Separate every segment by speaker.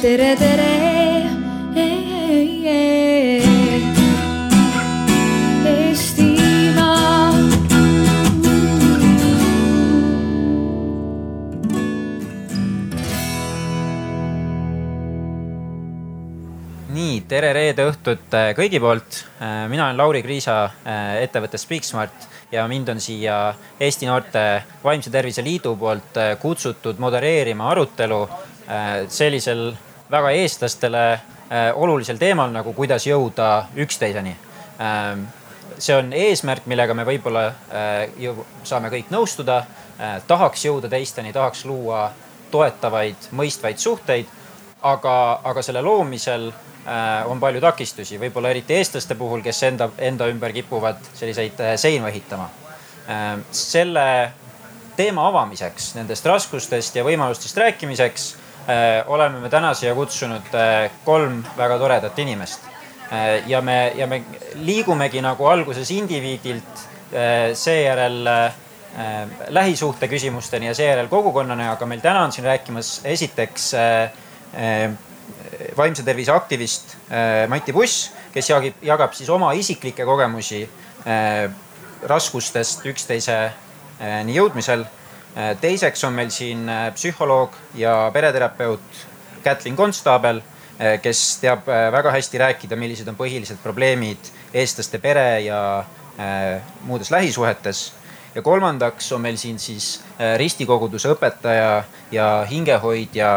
Speaker 1: tere, tere.
Speaker 2: Nii, tere reede õhtut äh, kõigi poolt. mina olen Lauri Kriisa äh, ettevõttest Speaksmart ja mind on siia Eesti Noorte Vaimse Tervise Liidu poolt äh, kutsutud modereerima arutelu sellisel väga eestlastele olulisel teemal nagu kuidas jõuda üksteiseni. see on eesmärk, millega me võib-olla saame kõik nõustuda. tahaks jõuda teisteni, tahaks luua toetavaid, mõistvaid suhteid aga, aga selle loomisel Äh, on palju takistusi, võib-olla eriti eestlaste puhul, kes enda, enda ümber kipuvad selliseid äh, seinu ehitama. Äh, selle teema avamiseks, nendest raskustest ja võimalustest rääkimiseks oleme me täna siia kutsunud kolm väga toredat inimest. ja me, ja me liigumegi nagu alguses indiviidilt, seejärel lähisuhte küsimusteni ja seejärel kogukonnani, aga meil täna on siin rääkimas esiteks vaimse tervise aktivist äh, Mati Buss, kes jagib, jagab siis oma isiklikke kogemusi äh, raskustest üksteiseni jõudmisel. Äh, teiseks on meil siin psühholoog ja pereterapeut Kätlin Konstaabel, kes teab väga hästi rääkida, millised on põhilised probleemid eestlaste pere ja muudes lähisuhetes ja kolmandaks on meil siin siis ristikoguduse õpetaja ja hingehoidja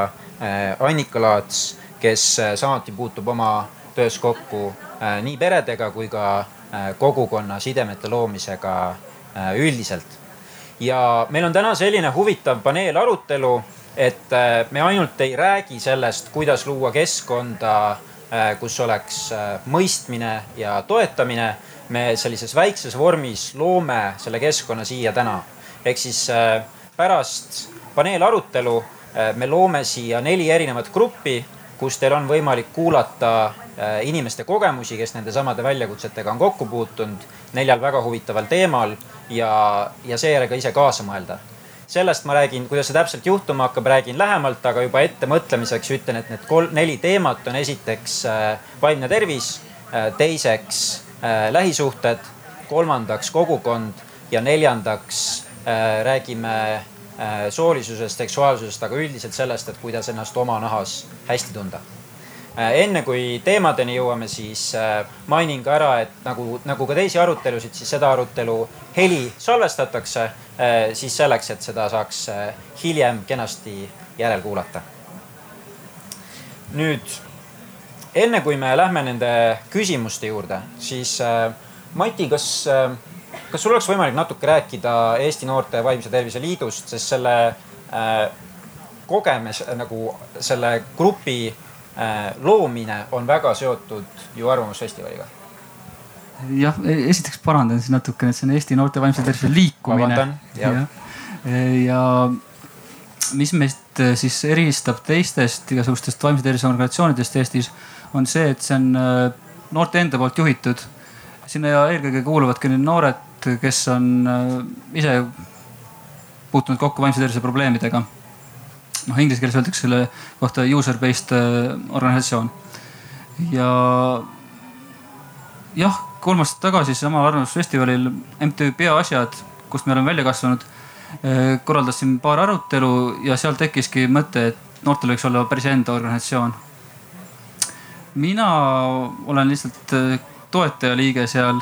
Speaker 2: Annika Laats kes äh, samuti puutub oma töös kokku äh, nii peredega kui ka äh, kogukonna sidemete loomisega üldiselt. Ja meil on täna selline huvitav paneelarutelu, et me ainult ei räägi sellest, kuidas luua keskkonda, kus oleks mõistmine ja toetamine. me sellises väikses vormis loome selle keskkonna siia täna. ehk siis pärast paneelarutelu me loome siia neli erinevat gruppi kus teil on võimalik kuulata äh, inimeste kogemusi, kes nende samade väljakutsetega on kokku puutunud neljal väga huvitaval teemal ja, ja seejärel ka ise kaasa mõelda. sellest ma räägin, kuidas see täpselt juhtuma hakkab, räägin lähemalt, aga juba ettemõtlemiseks ütlen, et need kolm, neli teemat on esiteks äh, vaimne tervis, äh, teiseks lähisuhted, kolmandaks kogukond ja neljandaks räägime Äh, soolisusest, seksuaalsusest, aga üldiselt sellest, et kuidas ennast oma nahas hästi tunda. Äh, enne kui teemadeni jõuame, siis äh, mainin ka ära, et nagu, nagu ka teisi arutelusid, siis seda arutelu heli salvestatakse siis selleks, et seda saaks hiljem kenasti järelkuulata. nüüd enne kui me lähme nende küsimuste juurde, siis Mati, kas kas sul oleks võimalik natuke rääkida Eesti Noorte Vaimse Tervise Liidust, sest selle kogemus nagu selle grupi loomine on väga seotud ju Arvamusfestivaliga
Speaker 3: jah, e-, esiteks parandan siis natukene, et see on Eesti Noorte Vaimse Tervise liikumine.
Speaker 2: ja,
Speaker 3: ja, ja mis meist äh, siis eristab teistest igasugustest vaimse tervise organisatsioonidest Eestis, on see, et see on noorte enda poolt juhitud. sinna eelkõige kuuluvadki need noored kes on ise puutunud kokku vaimse tervise probleemidega. noh, inglise keeles öeldakse selle kohta user-based äh, organisatsioon. ja jah, kolm aastat tagasi samal arvamusfestivalil MTÜ Peaasjad, kust me oleme välja kasvanud, äh, korraldas siin paar arutelu ja seal tekkiski mõte, et noortel võiks olla päris enda organisatsioon. mina olen lihtsalt toetajaliige seal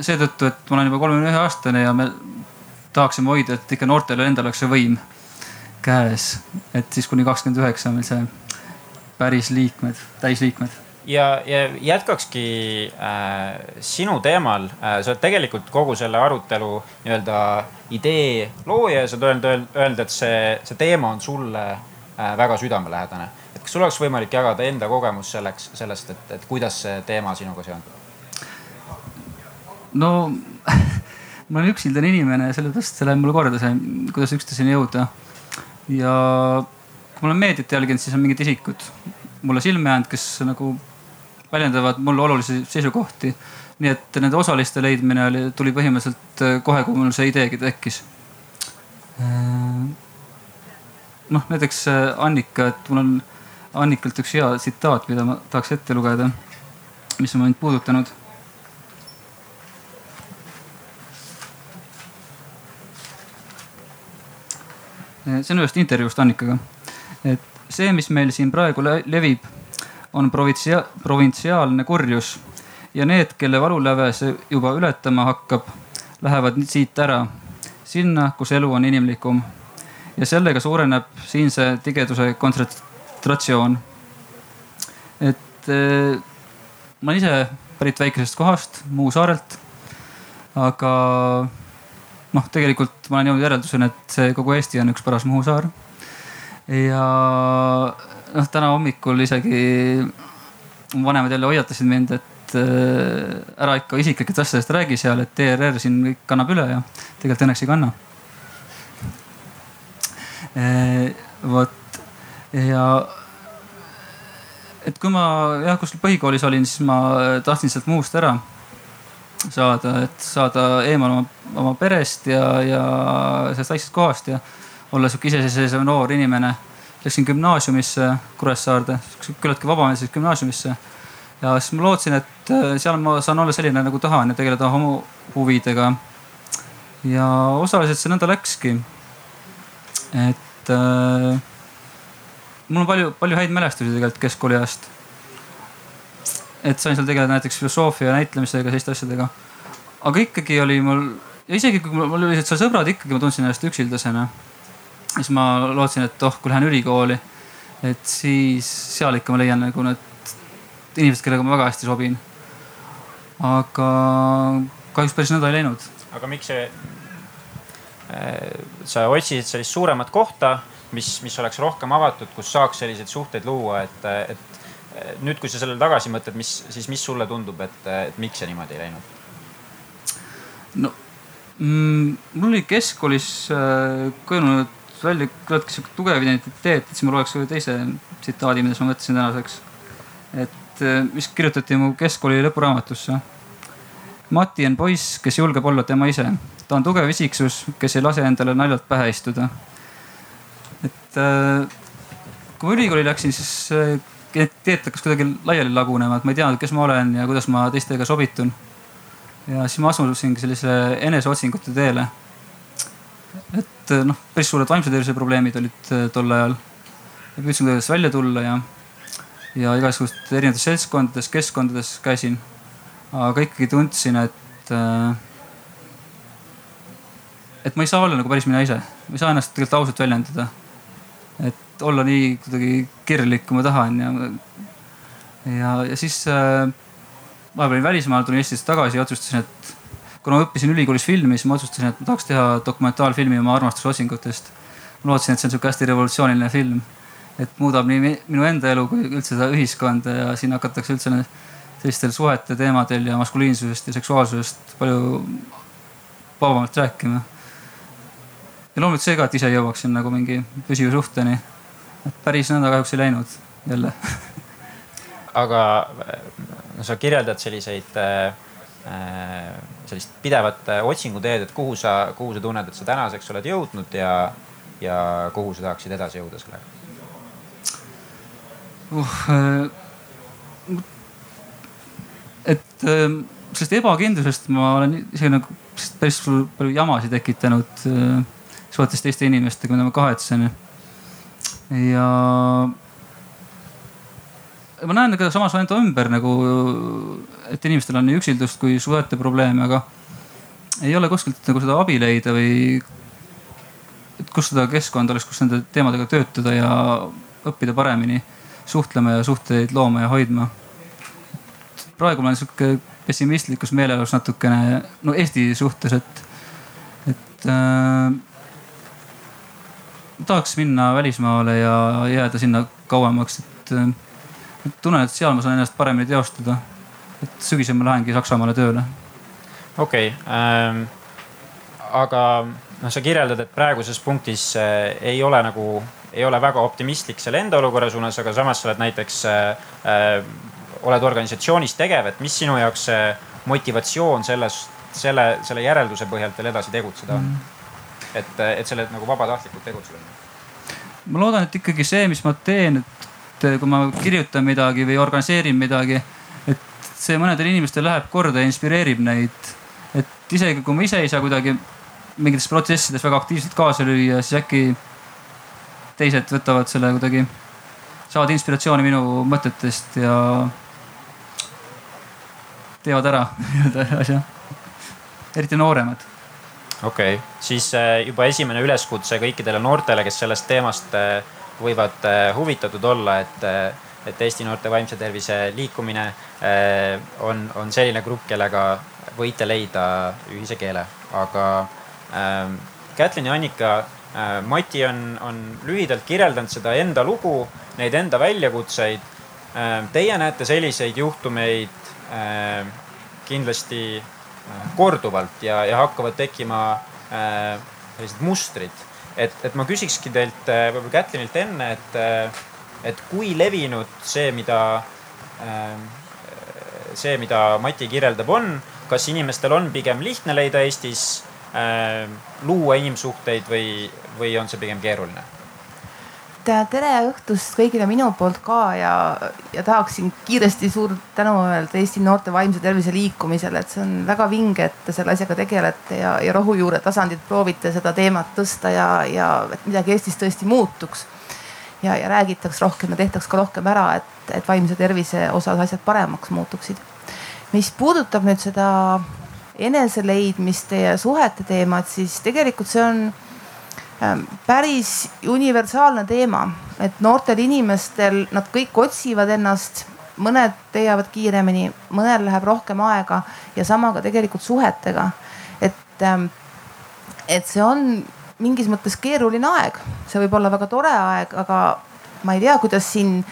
Speaker 3: seetõttu, et ma olen juba kolmekümne ühe aastane ja me tahaksime hoida, et ikka noortel endal oleks see võim käes. et siis kuni kakskümmend üheksa on meil see päris liikmed, täisliikmed
Speaker 2: ja, ja jätkakski äh, sinu teemal äh,. sa oled tegelikult kogu selle arutelu nii-öelda idee looja ja sa oled öelnud, et see, see teema on sulle äh, väga südamelähedane. et kas sul oleks võimalik jagada enda kogemus selleks, sellest, et, et kuidas see teema sinuga seondub?
Speaker 3: no ma olen üksildane inimene ja sellepärast see läheb mulle korda, see, kuidas üksteiseni jõuda. ja kui ma olen meediat jälginud, siis on mingid isikud mulle silma jäänud, kes nagu väljendavad mulle olulisi seisukohti. nii et nende osaliste leidmine oli, tuli põhimõtteliselt kohe, kui mul see ideegi tekkis. noh, näiteks Annika, et mul on Annikalt üks hea tsitaat, mida ma tahaks ette lugeda, mis on mind puudutanud see on ühest intervjuust Annikaga. et see, mis meil siin praegu levib, on provintsia-, provintsiaalne kurjus ja need, kelle valuläve see juba ületama hakkab, lähevad siit ära, sinna, kus elu on inimlikum. ja sellega suureneb siinse tigeduse kontsentratsioon. et eh, ma olen ise pärit väikesest kohast, Muhu saarelt. aga noh, tegelikult ma olen jõudnud järelduseni, et see kogu Eesti on üks paras Muhu saar. ja noh, täna hommikul isegi vanemad jälle hoiatasid mind, et äh, ära ikka isiklikest asjadest räägi seal, et ERR siin kõik kannab üle ja tegelikult õnneks ei kanna. Äh, vot ja et kui ma jah, kuskil põhikoolis olin, siis ma tahtsin sealt Muhust ära saada, et saada eemal oma, oma perest ja, ja sellest väiksest kohast ja olla sihuke iseseisev noor inimene. Läksin gümnaasiumisse Kuressaarde, küllaltki vabameelsesse gümnaasiumisse. ja siis ma lootsin, et äh, seal ma saan olla selline nagu tahan ja tegeleda homo huvidega. ja osaliselt see nõnda läkski. et äh, mul on palju, palju häid mälestusi tegelikult keskkooli ajast et sain seal tegeleda näiteks filosoofia näitlemisega, selliste asjadega. aga ikkagi oli mul, ja isegi kui mul olid seal sõbrad, ikkagi ma tundsin ennast üksildasena. Siis ma lootsin, et oh, kui lähen ülikooli, et siis seal ikka ma leian nagu need inimesed, kellega ma väga hästi sobin. aga kahjuks päris nõnda ei läinud.
Speaker 2: aga miks see, äh, sa otsisid sellist suuremat kohta, mis, mis oleks rohkem avatud, kus saaks selliseid suhteid luua, et, et nüüd, kui sa sellele tagasi mõtled, mis siis, mis sulle tundub, et, et miks see niimoodi ei läinud?
Speaker 3: no mm, mul oli keskkoolis äh, kujunenud välja küllaltki sihuke tugev identiteet, et siis ma loeks ühe teise tsitaadi, mida ma mõtlesin tänaseks. et äh, mis kirjutati mu keskkooli lõpuraamatusse. Mati on poiss, kes julgeb olla tema ise. ta on tugev isiksus, kes ei lase endale naljalt pähe istuda. et äh, kui ma ülikooli läksin, siis äh, identiteet hakkas kuidagi laiali lagunema, et ma ei teadnud, kes ma olen ja kuidas ma teistega sobitun. ja siis ma asusingi sellisele eneseotsingute teele. Et noh, päris suured vaimse tervise probleemid olid äh, tol ajal. ja püüdsin kuidagi välja tulla ja, ja igasugustes erinevates seltskondades, keskkondades käisin. aga ikkagi tundsin, et äh, et ma ei saa olla nagu päris mina ise, ma ei saa ennast tegelikult ausalt väljendada. et olla nii kuidagi kirglik, kui ma tahan ja, ja, ja siis äh, vahepeal olin välismaal, tulin Eestisse tagasi ja otsustasin, et kuna ma õppisin ülikoolis filmi, siis ma otsustasin, et ma tahaks teha dokumentaalfilmi oma armastusotsingutest. ma lootsin, et see on sihuke hästi revolutsiooniline film, et muudab nii minu enda elu kui üldse seda ühiskonda ja siin hakatakse üldse sellistel suhete teemadel ja maskuliinsusest ja seksuaalsusest palju vabamalt rääkima. ja loomulikult see ka, et ise jõuaksin nagu mingi püsiva suhteni päris nõnda kahjuks ei läinud jälle
Speaker 2: aga no sa kirjeldad selliseid äh, sellist pidevat otsinguteed, et kuhu sa, kuhu sa tunned, et sa tänaseks oled jõudnud ja, ja kuhu sa tahaksid edasi jõuda sellega
Speaker 3: uh,? Äh, et äh, sellest ebakindlusest ma olen ise nagu päris palju jamasid tekitanud äh, suhetes teiste inimestega, mida ma kahetsen ja ma näen ka samas enda ümber nagu, et inimestel on nii üksildust kui suhete probleeme, aga ei ole kuskilt nagu seda abi leida või. et kus seda keskkonda oleks, kus nende teemadega töötada ja õppida paremini suhtlema ja suhteid looma ja hoidma. praegu ma olen sihuke pessimistlikus meeleolus natukene, no Eesti suhtes, et, et äh, tahaks minna välismaale ja jääda sinna kauemaks, et, et tunnen, et seal ma saan ennast paremini teostada. et sügisel ma lähengi Saksamaale tööle.
Speaker 2: okei okay, ähm,, aga noh, sa kirjeldad, et praeguses punktis äh, ei ole nagu, ei ole väga optimistlik selle enda olukorra suunas, aga samas sa oled näiteks äh,, äh oled organisatsioonis tegev, et mis sinu jaoks see motivatsioon selles, selle, selle järelduse põhjalt veel edasi tegutseda on mm.? et, et selle nagu vabatahtlikult tegutseda?
Speaker 3: ma loodan, et ikkagi see, mis ma teen, et kui ma kirjutan midagi või organiseerin midagi, et see mõnedele inimestele läheb korda ja inspireerib neid. et isegi kui ma ise ei saa kuidagi mingites protsessides väga aktiivselt kaasa lüüa, siis äkki teised võtavad selle kuidagi, saavad inspiratsiooni minu mõtetest ja teevad ära nii-öelda asja. eriti nooremad
Speaker 2: okei okay., siis äh, juba esimene üleskutse kõikidele noortele, kes sellest teemast äh, võivad äh, huvitatud olla, et, et Eesti noorte vaimse tervise liikumine on, on selline grupp, kellega võite leida ühise keele, aga ähm, Kätlin ja Annika äh,, Mati on, on lühidalt kirjeldanud seda enda lugu, neid enda väljakutseid äh,. Teie näete selliseid juhtumeid äh, kindlasti korduvalt ja, ja hakkavad tekkima äh, sellised mustrid. Et, et ma küsikski teilt äh, võib-olla Kätlinilt enne, et, äh, et kui levinud see, mida äh,, see, mida Mati kirjeldab, on, kas inimestel on pigem lihtne leida Eestis luua inimsuhteid või, või on see pigem keeruline?
Speaker 1: Et tere õhtust kõigile minu poolt ka ja, ja tahaksin kiiresti suur tänu öelda Eesti noorte vaimse tervise liikumisele, et see on väga vinge, et te selle asjaga tegelete ja, ja rohujuure tasandilt proovite seda teemat tõsta ja, ja et midagi Eestis tõesti muutuks. ja, ja räägitaks rohkem ja tehtaks ka rohkem ära, et, et vaimse tervise osas asjad paremaks muutuksid. mis puudutab nüüd seda eneseleidmist ja suhete teemat, siis tegelikult see on päris universaalne teema, et noortel inimestel, nad kõik otsivad ennast, mõned leiavad kiiremini, mõnel läheb rohkem aega ja sama ka tegelikult suhetega. et, ähm, et see on mingis mõttes keeruline aeg, see võib olla väga tore aeg, aga ma ei tea, kuidas siin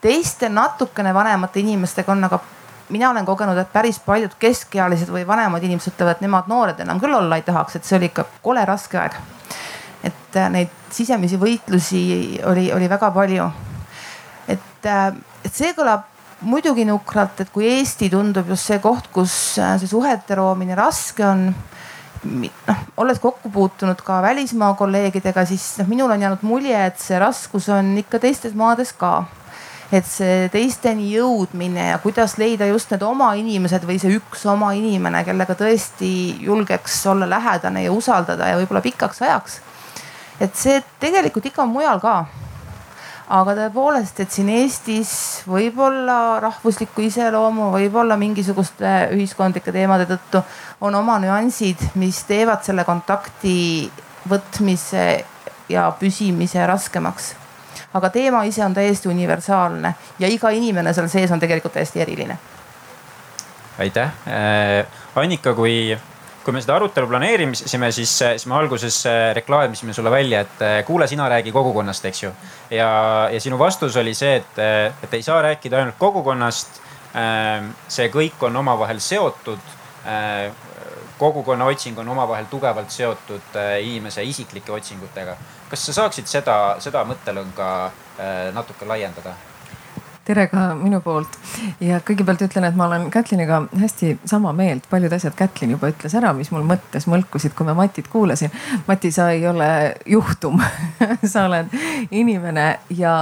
Speaker 1: teiste natukene vanemate inimestega on, aga mina olen kogenud, et päris paljud keskealised või vanemad inimesed ütlevad, et nemad noored enam küll olla ei tahaks, et see oli ikka kole raske aeg et äh, neid sisemisi võitlusi oli, oli väga palju. et, äh, et see kõlab muidugi nukralt, et kui Eesti tundub just see koht, kus äh, see suhete loomine raske on noh, olles kokku puutunud ka välismaa kolleegidega, siis noh, minul on jäänud mulje, et see raskus on ikka teistes maades ka. et see teisteni jõudmine ja kuidas leida just need oma inimesed või see üks oma inimene, kellega tõesti julgeks olla lähedane ja usaldada ja võib-olla pikaks ajaks et see tegelikult ikka mujal ka. aga tõepoolest, et siin Eestis võib-olla rahvusliku iseloomu, võib-olla mingisuguste ühiskondlike teemade tõttu on oma nüansid, mis teevad selle kontakti võtmise ja püsimise raskemaks. aga teema ise on täiesti universaalne ja iga inimene seal sees on tegelikult täiesti eriline.
Speaker 2: aitäh äh,, Annika, kui kui me seda arutelu planeerisime, siis, siis me alguses äh, reklaamisime sulle välja, et äh, kuule, sina räägi kogukonnast, eks ju. ja, ja sinu vastus oli see, et, äh, et ei saa rääkida ainult kogukonnast. see kõik on omavahel seotud. kogukonna otsing on omavahel tugevalt seotud inimese isiklike otsingutega. kas sa saaksid seda, seda mõttelõnga natuke laiendada?
Speaker 4: Tere ka minu poolt. Ja kõigepealt ütlen, et ma olen Kätliniga hästi sama meelt, paljud asjad Kätlin juba ütles ära, mis mul mõttes mõlkusid, kui ma Matit kuulasin. Mati, sa ei ole juhtum. Sa oled inimene ja,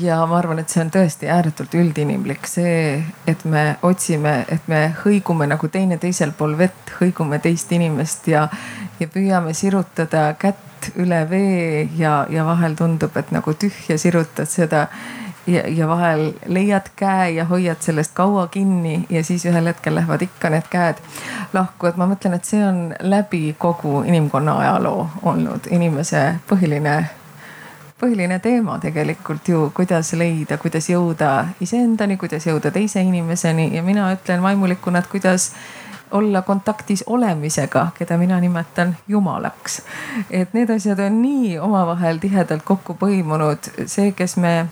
Speaker 4: ja ma arvan, et see on tõesti ääretult üldinimlik, see, et me otsime, et me hõigume nagu teine teisel pool vett, hõigume teist inimest ja, ja püüame sirutada kätt üle vee ja, ja vahel tundub, et nagu tühja sirutad seda ja, ja vahel leiad käe ja hoiad sellest kaua kinni ja siis ühel hetkel lähevad ikka need käed lahku, et ma mõtlen, et see on läbi kogu inimkonna ajaloo olnud inimese põhiline põhiline teema tegelikult ju, kuidas leida, kuidas jõuda iseendani, kuidas jõuda teise inimeseni. Ja mina ütlen vaimulikuna, et kuidas olla kontaktis olemisega, keda mina nimetan jumalaks. et need asjad on nii omavahel tihedalt kokku põimunud, see, kes me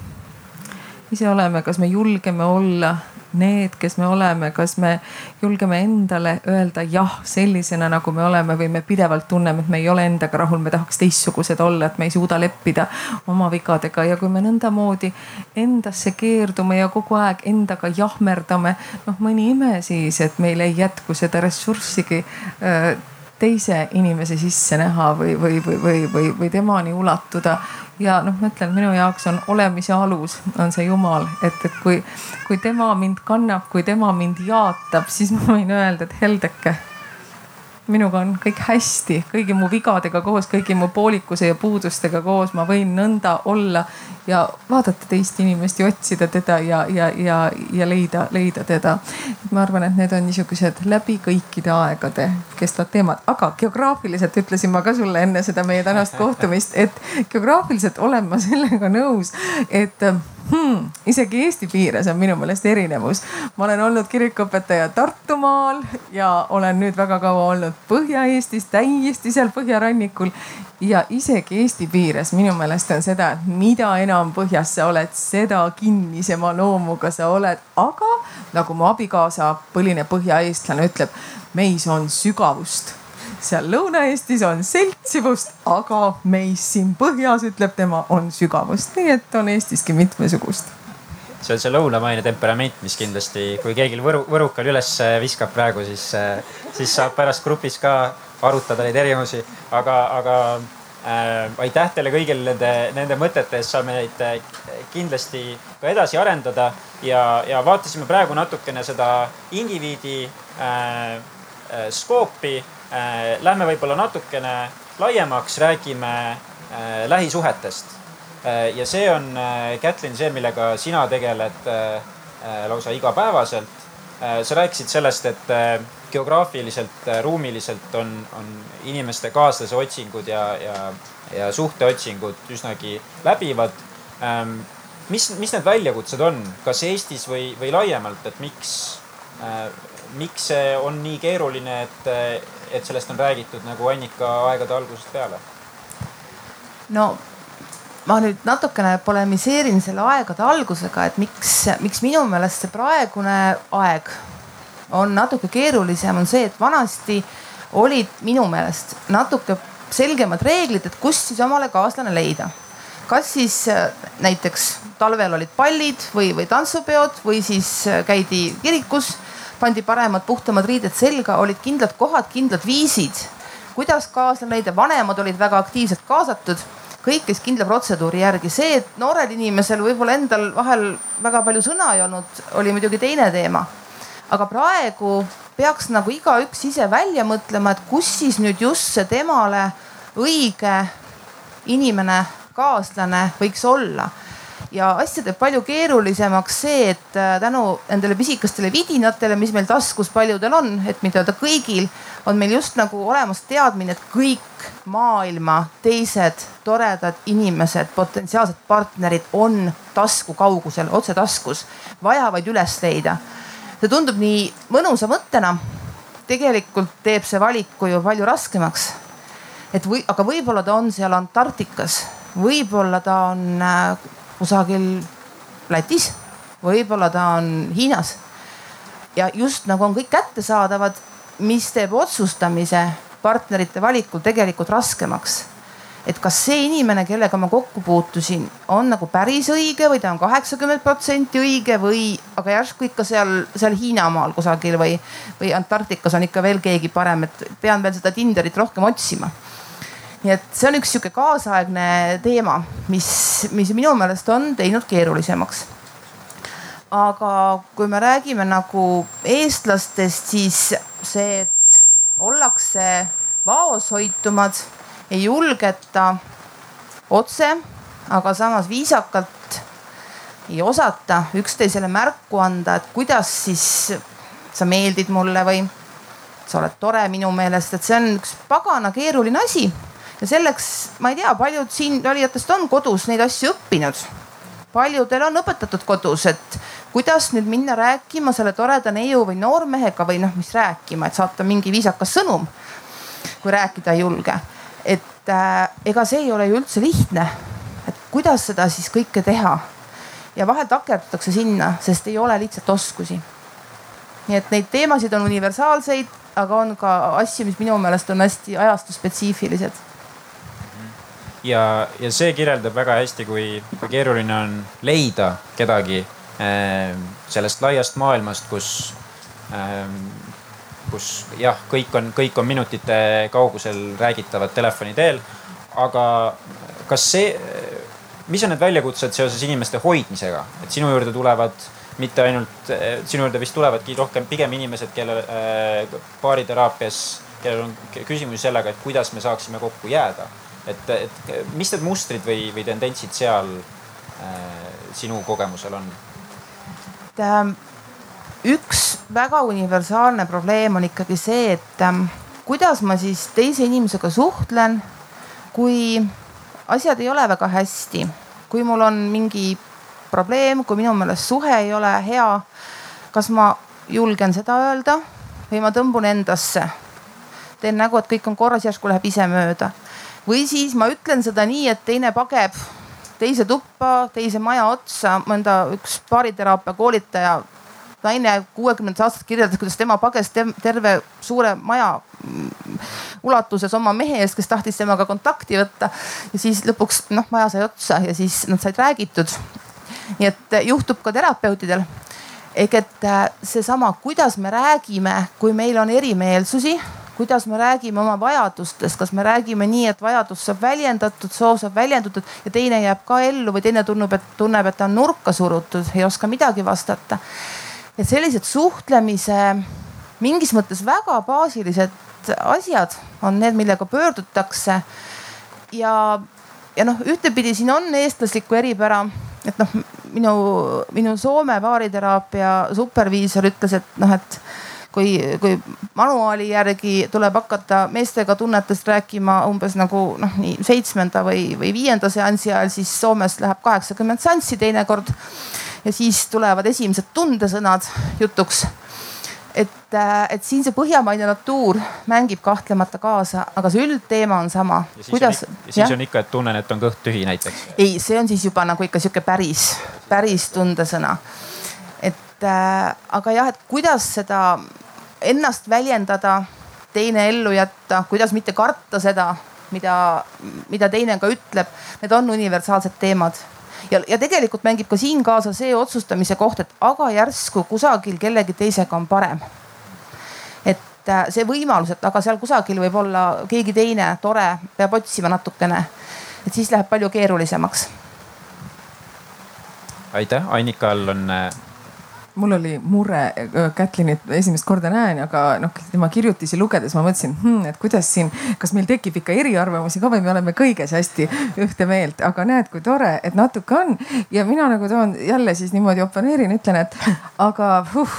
Speaker 4: ise oleme, kas me julgeme olla need, kes me oleme, kas me julgeme endale öelda jah sellisena, nagu me oleme või me pidevalt tunneme, et me ei ole endaga rahul, me tahaks teistsugused olla, et me ei suuda leppida oma vigadega. Ja kui me nõndamoodi endasse keerdume ja kogu aeg endaga jahmerdame, noh mõni ime siis, et meil ei jätku seda ressurssigi teise inimese sisse näha või, või, või, või, või, või temani ulatuda ja noh, ma ütlen, minu jaoks on olemise alus, on see Jumal, et, et kui, kui tema mind kannab, kui tema mind jaatab, siis ma võin öelda, et heldeke minuga on kõik hästi, kõigi mu vigadega koos, kõigi mu poolikuse ja puudustega koos, ma võin nõnda olla ja vaadata teist inimest ja otsida teda ja, ja, ja, ja leida, leida teda. ma arvan, et need on niisugused läbi kõikide aegade kestvad teemad, aga geograafiliselt ütlesin ma ka sulle enne seda meie tänast kohtumist, et geograafiliselt olen ma sellega nõus, et hmm, isegi Eesti piires on minu meelest erinevus. ma olen olnud kirikuõpetaja Tartumaal ja olen nüüd väga kaua olnud Põhja-Eestis, täiesti seal põhjarannikul. ja isegi Eesti piires minu meelest on seda, et mida enam põhjas sa oled, seda kinnisema loomuga sa oled, aga nagu mu abikaasa, põline põhjaeestlane ütleb, meis on sügavust seal Lõuna-Eestis on seltsivust, aga meis siin põhjas, ütleb tema, on sügavust, nii et on Eestiski mitmesugust.
Speaker 2: See on see lõunamaine temperament, mis kindlasti, kui keegi võru, võrukal üles viskab praegu, siis, siis saab pärast grupis ka arutada neid erinevusi. aga, aga äh, aitäh teile kõigile nende, nende mõtete eest, saame neid äh, kindlasti ka edasi arendada. Ja, ja vaatasime praegu natukene seda indiviidi äh, skoopi lähme võib-olla natukene laiemaks, räägime äh, lähisuhetest. Äh, ja see on, Kätlin, see, millega sina tegeled lausa igapäevaselt. sa rääkisid sellest, et geograafiliselt, ruumiliselt on, on inimeste kaaslase otsingud ja, ja, ja suhteotsingud üsnagi läbivad. Ähm, mis, mis need väljakutsed on, kas Eestis või, või laiemalt, et miks, miks see on nii keeruline, et et sellest on räägitud nagu Annika aegade algusest peale?
Speaker 1: no ma nüüd natukene polemiseerin selle aegade algusega, et miks, miks minu meelest see praegune aeg on natuke keerulisem, on see, et vanasti olid minu meelest natuke selgemad reeglid, et kust siis omale kaaslane leida. kas siis äh, näiteks talvel olid pallid või, või tantsupeod või siis äh, käidi kirikus pandi paremad, puhtamad riided selga, olid kindlad kohad, kindlad viisid, kuidas kaaslane leida, vanemad olid väga aktiivselt kaasatud kõik käis kindla protseduuri järgi. see, et noorel inimesel võib-olla endal vahel väga palju sõna ei olnud, oli muidugi teine teema. aga praegu peaks nagu igaüks ise välja mõtlema, et kus siis nüüd just see temale õige inimene, kaaslane võiks olla ja asja teeb palju keerulisemaks see, et äh, tänu nendele pisikestele vidinatele, mis meil taskus paljudel on, et mitte öelda kõigil, on meil just nagu olemas teadmine, et kõik maailma teised toredad inimesed, potentsiaalsed partnerid on tasku kaugusel, otse taskus, vajavad üles leida. see tundub nii mõnusa mõttena. tegelikult teeb see valiku ju palju raskemaks. et või, aga võib-olla ta on seal Antarktikas, võib-olla ta on äh, kusagil Lätis, võib-olla ta on Hiinas. ja just nagu on kõik kättesaadavad, mis teeb otsustamise partnerite valikul tegelikult raskemaks. et kas see inimene, kellega ma kokku puutusin, on nagu päris õige või ta on kaheksakümmend protsenti õige või, aga järsku ikka seal, seal Hiinamaal kusagil või, või Antarktikas on ikka veel keegi parem, et pean veel seda Tinderit rohkem otsima nii et see on üks sihuke kaasaegne teema, mis, mis minu meelest on teinud keerulisemaks. aga kui me räägime nagu eestlastest, siis see, et ollakse vaoshoitumad, ei julgeta otse, aga samas viisakalt ei osata üksteisele märku anda, et kuidas siis sa meeldid mulle või sa oled tore minu meelest, et see on üks pagana keeruline asi ja selleks ma ei tea, paljud siin valijatest on kodus neid asju õppinud. paljudel on õpetatud kodus, et kuidas nüüd minna rääkima selle toreda neiu või noormehega või noh, mis rääkima, et saata mingi viisakas sõnum. kui rääkida ei julge, et äh, ega see ei ole ju üldse lihtne. et kuidas seda siis kõike teha ja vahel takerdutakse sinna, sest ei ole lihtsalt oskusi. nii et neid teemasid on universaalseid, aga on ka asju, mis minu meelest on hästi ajastuspetsiifilised
Speaker 2: ja, ja see kirjeldab väga hästi, kui, kui keeruline on leida kedagi äh, sellest laiast maailmast, kus äh,, kus jah, kõik on, kõik on minutite kaugusel räägitavad telefoni teel. aga kas see, mis on need väljakutsed seoses inimeste hoidmisega, et sinu juurde tulevad mitte ainult, sinu juurde vist tulevadki rohkem pigem inimesed, kellel äh, baariteraapias, kellel on küsimusi sellega, et kuidas me saaksime kokku jääda. Et, et mis need mustrid või, või tendentsid seal äh, sinu kogemusel on?
Speaker 1: et ähm, üks väga universaalne probleem on ikkagi see, et ähm, kuidas ma siis teise inimesega suhtlen, kui asjad ei ole väga hästi, kui mul on mingi probleem, kui minu meelest suhe ei ole hea. kas ma julgen seda öelda või ma tõmbun endasse, teen nägu, et kõik on korras, järsku läheb ise mööda. Või siis ma ütlen seda nii, et teine pageb teise tuppa, teise maja otsa, mõnda üks baariteraapia koolitaja naine kuuekümnendates aastates kirjeldas, kuidas tema pages terve suure maja mm, ulatuses oma mehe eest, kes tahtis temaga kontakti võtta. ja siis lõpuks noh, maja sai otsa ja siis nad said räägitud. nii et juhtub ka terapeutidel. ehk et äh, seesama, kuidas me räägime, kui meil on erimeelsusi kuidas me räägime oma vajadustest, kas me räägime nii, et vajadus saab väljendatud, soov saab väljendatud ja teine jääb ka ellu või teine tunneb, et tunneb, et ta on nurka surutud, ei oska midagi vastata et sellised suhtlemise mingis mõttes väga baasilised asjad on need, millega pöördutakse. ja, ja noh, ühtepidi siin on eestlaslikku eripära, et noh, minu, minu Soome baariteraapia superviisor ütles, et noh, et kui, kui manuaali järgi tuleb hakata meestega tunnetest rääkima umbes nagu noh, nii seitsmenda või, või viienda seansi ajal, siis Soomes läheb kaheksakümmend seanssi teinekord ja siis tulevad esimesed tundesõnad jutuks. et, äh, et siin see põhjamaine natuur mängib kahtlemata kaasa, aga see üldteema on sama.
Speaker 2: kuidas? ja siis on ikka, et tunnen, et on kõht tühi näiteks.
Speaker 1: ei, see on siis juba nagu ikka sihuke päris, päris tundesõna. et äh, aga jah, et kuidas seda ennast väljendada, teine ellu jätta, kuidas mitte karta seda, mida, mida teine ka ütleb, need on universaalsed teemad ja, ja tegelikult mängib ka siin kaasa see otsustamise koht, et aga järsku kusagil kellegi teisega on parem. et äh, see võimalus, et aga seal kusagil võib olla keegi teine tore, peab otsima natukene. et siis läheb palju keerulisemaks.
Speaker 2: aitäh, Annikal on äh,
Speaker 4: mul oli mure, Kätlinit esimest korda näen, aga noh, tema kirjutisi lugedes ma mõtlesin hmm,, et kuidas siin, kas meil tekib ikka eriarvamusi ka või me oleme kõiges hästi ühte meelt, aga näed, kui tore, et natuke on. ja mina nagu toon jälle siis niimoodi oponeerin, ütlen, et aga huh,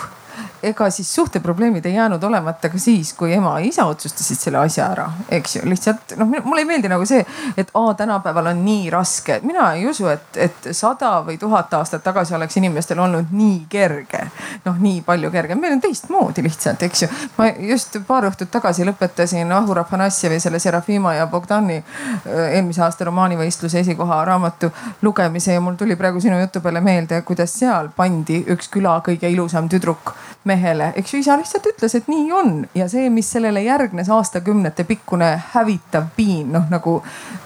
Speaker 4: ega siis suhteprobleemid ei jäänud olemata ka siis, kui ema ja isa otsustasid selle asja ära, eks ju. lihtsalt noh, mulle ei meeldi nagu see, et aa, tänapäeval on nii raske. mina ei usu, et, et sada või tuhat aastat tagasi oleks inimestel olnud nii kerge. noh, nii palju kergem, meil on teistmoodi lihtsalt, eks ju. ma just paar õhtut tagasi lõpetasin Ahur Afanasjevi selle Serafima ja Bogdani äh, eelmise aasta romaanivõistluse esikoha raamatu lugemise ja mul tuli praegu sinu jutu peale meelde, kuidas seal pandi üks küla kõige ilusam tüdruk mehele, eks ju, isa lihtsalt ütles, et nii on ja see, mis sellele järgnes aastakümnete pikkune hävitav piin, noh nagu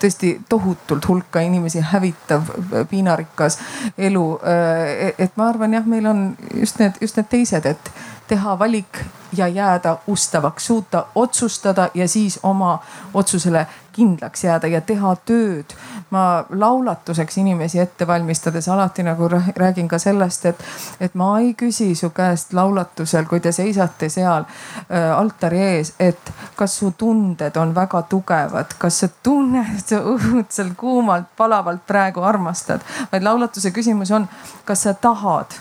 Speaker 4: tõesti tohutult hulka inimesi hävitav piinarikas elu. Äh, et ma arvan jah, meil on just need, just need teised, et teha valik ja jääda ustavaks, suuta otsustada ja siis oma otsusele kindlaks jääda ja teha tööd. Ma laulatuseks inimesi ette valmistades alati nagu räägin ka sellest, et, et ma ei küsi su käest laulatusel, kui te seisate seal äh, altari ees, et kas su tunded on väga tugevad, kas sa tunned, et sa õudselt kuumalt, palavalt praegu armastad, vaid laulatuse küsimus on, kas sa tahad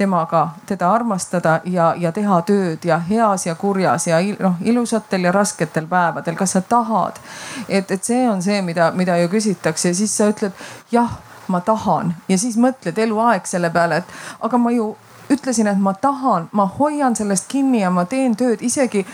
Speaker 4: temaga, teda armastada ja, ja teha tööd ja heas ja kurjas ja noh, ilusatel ja rasketel päevadel, kas sa tahad. et, et see on see, mida, mida ju küsitakse. Ja siis sa ütled jah, ma tahan. Ja siis mõtled eluaeg selle peale, et aga ma ju ütlesin, et ma tahan, ma hoian sellest kinni ja ma teen tööd. Isegi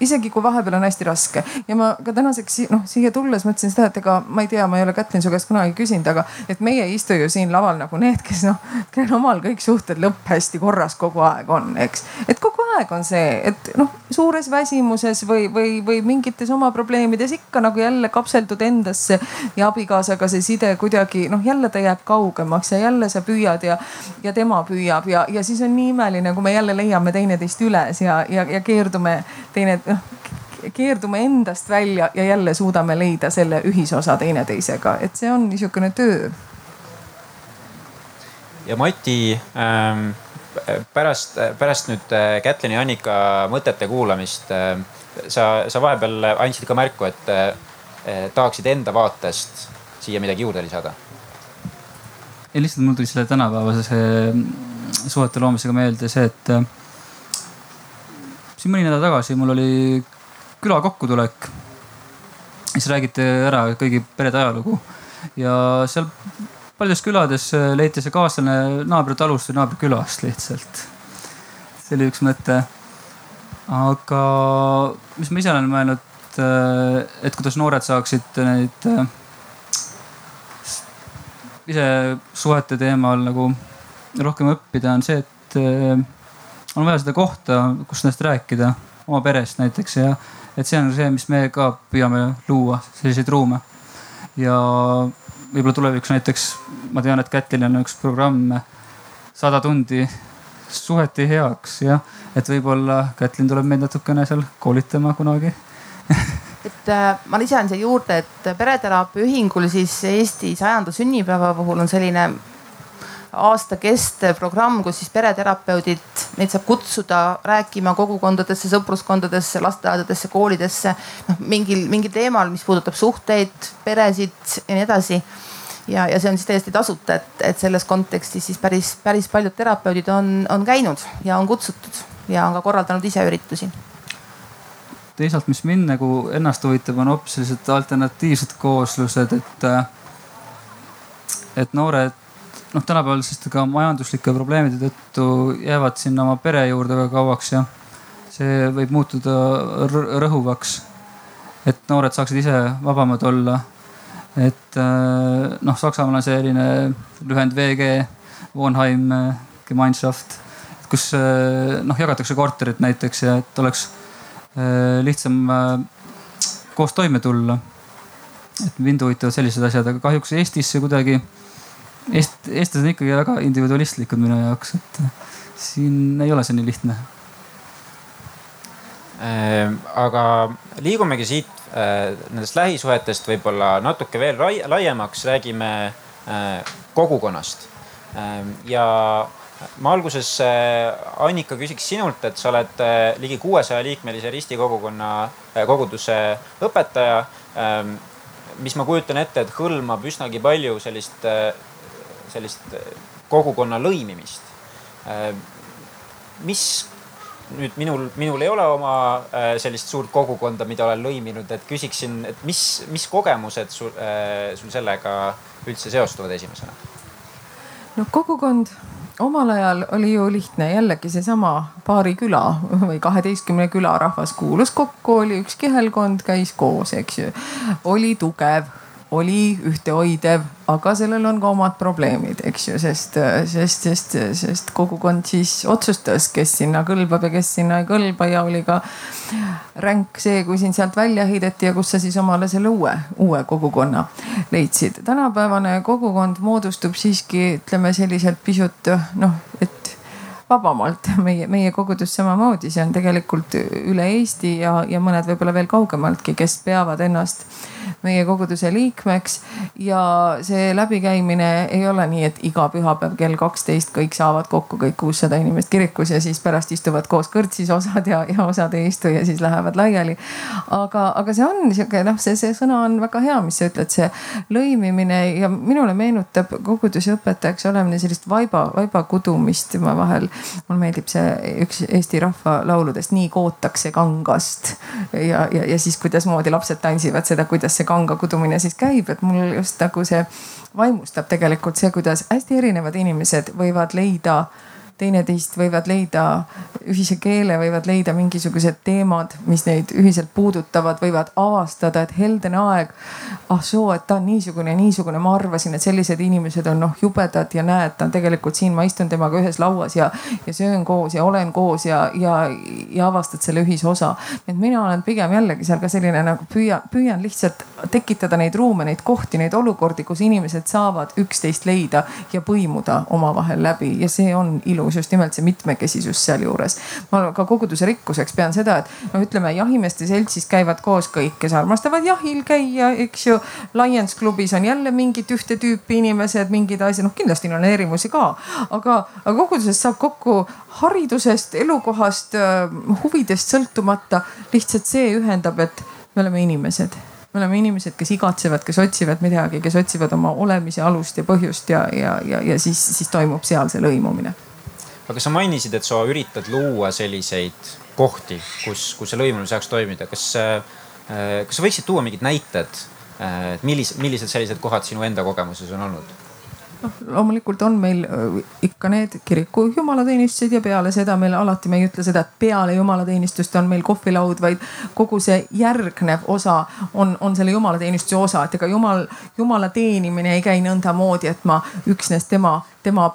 Speaker 4: isegi kui vahepeal on hästi raske ja ma ka tänaseks noh siia tulles mõtlesin seda, et ega ma ei tea, ma ei ole Kätlin su käest kunagi küsinud, aga et meie ei istu ju siin laval nagu need, kes noh, kellel omal kõik suhted lõpp hästi korras kogu aeg on, eks. et kogu aeg on see, et noh, suures väsimuses või, või, või mingites oma probleemides ikka nagu jälle kapseldud endasse ja abikaasaga see side kuidagi noh, jälle ta jääb kaugemaks ja jälle sa püüad ja, ja tema püüab ja, ja siis on nii imeline, kui me jälle leiame teineteist üles ja, ja, ja keerdume teine noh keerdume endast välja ja jälle suudame leida selle ühisosa teineteisega, et see on niisugune töö
Speaker 2: ja Mati ähm, pärast, pärast nüüd äh, Kätlini ja Annika mõtete kuulamist äh, sa, sa vahepeal andsid ka märku, et äh, tahaksid enda vaatest siia midagi juurde lisada?
Speaker 3: ei, lihtsalt mul tuli selle tänapäevase suhete loomisega meelde see, et siin mõni nädal tagasi mul oli küla kokkutulek. siis räägiti ära kõigi perede ajalugu ja seal paljudes külades äh, leiti see kaaslane naabritalust või naabrikülast lihtsalt. see oli üks mõte. aga mis ma ise olen mõelnud, äh, et kuidas noored saaksid neid äh, ise suhete teemal nagu rohkem õppida, on see, et on vaja seda kohta, kus nendest rääkida, oma perest näiteks ja et see on see, mis me ka püüame luua, selliseid ruume. ja võib-olla tulevikus näiteks ma tean, et Kätlil on üks programm sada tundi suheti heaks jah, et võib-olla Kätlin tuleb meid natukene seal koolitama kunagi
Speaker 1: et äh, ma lisan siia juurde, et Pereteraapia Ühingul siis Eesti sajanda sünnipäeva puhul on selline aasta kestev programm, kus siis pereterapeudid, neid saab kutsuda rääkima kogukondadesse, sõpruskondadesse, lasteaedadesse, koolidesse. noh mingil, mingil teemal, mis puudutab suhteid, peresid ja nii edasi. ja, ja see on siis täiesti tasuta, et, et selles kontekstis siis päris, päris paljud terapeudid on, on käinud ja on kutsutud ja on ka korraldanud ise üritusi
Speaker 3: teisalt, mis mind nagu ennast huvitab, on hoopis sellised alternatiivsed kooslused, et, et noored noh, tänapäeval siis ka majanduslike probleemide tõttu jäävad sinna oma pere juurde väga kauaks ja see võib muutuda rõhuvaks. et noored saaksid ise vabamad olla. et äh, noh, Saksamaal on selline lühend VG, Wohnheim Gemeinschaft, kus äh, noh jagatakse korterit näiteks ja et oleks äh, lihtsam koos toime tulla. et mind huvitavad sellised asjad, aga kahjuks Eestis see kuidagi Eest-, eestlased on ikkagi väga individualistlikud minu jaoks, et siin ei ole see nii lihtne.
Speaker 2: Ehm, aga liigumegi siit äh, nendest lähisuhetest võib-olla natuke veel laiemaks, räägime äh, kogukonnast. Ehm, ja ma alguses, äh, Annika, küsiks sinult, et sa oled ligi kuuesaja liikmelise ristikogukonna, koguduse õpetaja ehm, mis ma kujutan ette, et hõlmab üsnagi palju sellist sellist äh, kogukonna lõimimist. Äh, mis nüüd minul, minul ei ole oma äh, sellist suurt kogukonda, mida olen lõiminud, et küsiksin, et mis, mis kogemused sul, sul sellega üldse seostuvad esimesena?
Speaker 4: no kogukond omal ajal oli ju lihtne, jällegi seesama paari küla või kaheteistkümne küla rahvas kuulus kokku, oli üks kihelkond, käis koos, eks ju. oli tugev oli ühtehoidev, aga sellel on ka omad probleemid, eks ju, sest, sest, sest, sest kogukond siis otsustas, kes sinna kõlbab ja kes sinna ei kõlba ja oli ka ränk see, kui sind sealt välja heideti ja kus sa siis omale selle uue, uue kogukonna leidsid. tänapäevane kogukond moodustub siiski ütleme selliselt pisut noh, et vabamalt. meie, meie kogudus samamoodi, see on tegelikult üle Eesti ja, ja mõned võib-olla veel kaugemaltki, kes peavad ennast meie koguduse liikmeks. ja see läbikäimine ei ole nii, et iga pühapäev kell kaksteist kõik saavad kokku, kõik kuussada inimest kirikus ja siis pärast istuvad koos kõrtsis osad ja, ja osad ei istu ja siis lähevad laiali. aga, aga see on sihuke noh, see, see sõna on väga hea, mis sa ütled, see lõimimine ja minule meenutab koguduse õpetajaks olemine sellist vaiba, vaiba kudumist. ma vahel mulle meeldib see üks Eesti rahvalauludest, nii kootakse kangast. ja, ja, ja siis kuidasmoodi lapsed tantsivad seda, kuidas see kanga kudumine siis käib, et mul just nagu see vaimustab tegelikult see, kuidas hästi erinevad inimesed võivad leida teineteist, võivad leida ühise keele, võivad leida mingisugused teemad, mis neid ühiselt puudutavad, võivad avastada, et heldene aeg. ah soo, et ta on niisugune ja niisugune, ma arvasin, et sellised inimesed on noh jubedad ja näed, ta on tegelikult siin, ma istun temaga ühes lauas ja, ja söön koos ja olen koos ja, ja, ja avastad selle ühisosa. et mina olen pigem jällegi seal ka selline nagu püüan, püüan lihtsalt tekitada neid ruume, neid kohti, neid olukordi, kus inimesed saavad üksteist leida ja põimuda omavahel läbi ja see on ilus erinevus, just nimelt see mitmekesisus sealjuures. ma ka koguduse rikkuseks pean seda, et no ütleme, jahimeeste seltsis käivad koos kõik, kes armastavad jahil käia, eks ju. Lions klubis on jälle mingit ühte tüüpi inimesed, mingid asjad, noh kindlasti on erinevusi ka, aga, aga koguduses saab kokku haridusest, elukohast, huvidest sõltumata. lihtsalt see ühendab, et me oleme inimesed me oleme inimesed, kes igatsevad, kes otsivad midagi, kes otsivad oma olemise alust ja põhjust ja, ja, ja, ja siis, siis toimub seal see lõimumine.
Speaker 2: Aga sa mainisid, et sa üritad luua selliseid kohti, kus, kus see lõimumine saaks toimida. kas, äh, kas sa võiksid tuua mingid näited, äh, et millised, millised sellised kohad sinu enda kogemuses on olnud?
Speaker 4: noh, loomulikult on meil äh, ikka need kiriku jumalateenistused ja peale seda meil alati me ei ütle seda, et peale jumalateenistust on meil kohvilaud, vaid kogu see järgnev osa on, on selle jumalateenistuse osa, et ega jumal, jumala teenimine ei käi nõndamoodi, et ma üksnes tema, tema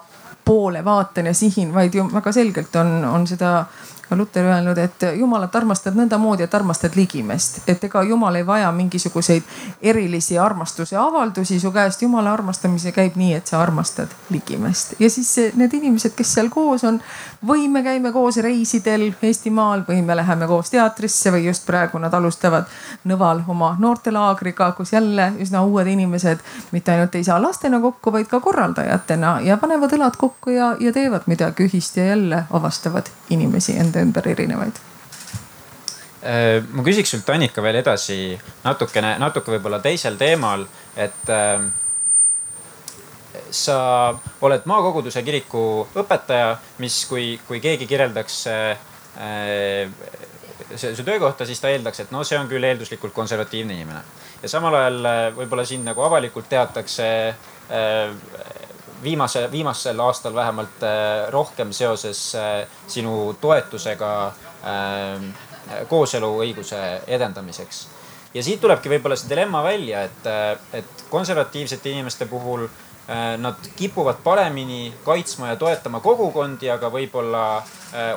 Speaker 4: poole vaatan ja sihin, vaid ju väga selgelt on, on seda Luter öelnud, et jumalat armastad nõndamoodi, et armastad ligimest. et ega jumal ei vaja mingisuguseid erilisi armastuse avaldusi su käest. jumala armastamise käib nii, et sa armastad ligimest. ja siis need inimesed, kes seal koos on või me käime koos reisidel Eestimaal või me läheme koos teatrisse või just praegu nad alustavad Nõval oma noortelaagriga, kus jälle üsna uued inimesed mitte ainult ei saa lastena kokku, vaid ka korraldajatena ja panevad õlad kokku ja, ja teevad midagi ühist ja jälle avastavad inimesi enda ümber erinevaid
Speaker 2: äh, ma küsiks sult, Annika, veel edasi natukene, natuke võib-olla teisel teemal, et äh, sa oled maakoguduse kiriku õpetaja, mis, kui, kui keegi kirjeldaks äh, su töökohta, siis ta eeldaks, et no see on küll eelduslikult konservatiivne inimene. ja samal ajal äh, võib-olla sind nagu avalikult teatakse äh, viimase, viimasel aastal vähemalt äh, rohkem seoses äh, sinu toetusega äh, kooseluõiguse edendamiseks. ja siit tulebki võib-olla see dilemma välja, et, et konservatiivsete inimeste puhul nad kipuvad paremini kaitsma ja toetama kogukondi, aga võib-olla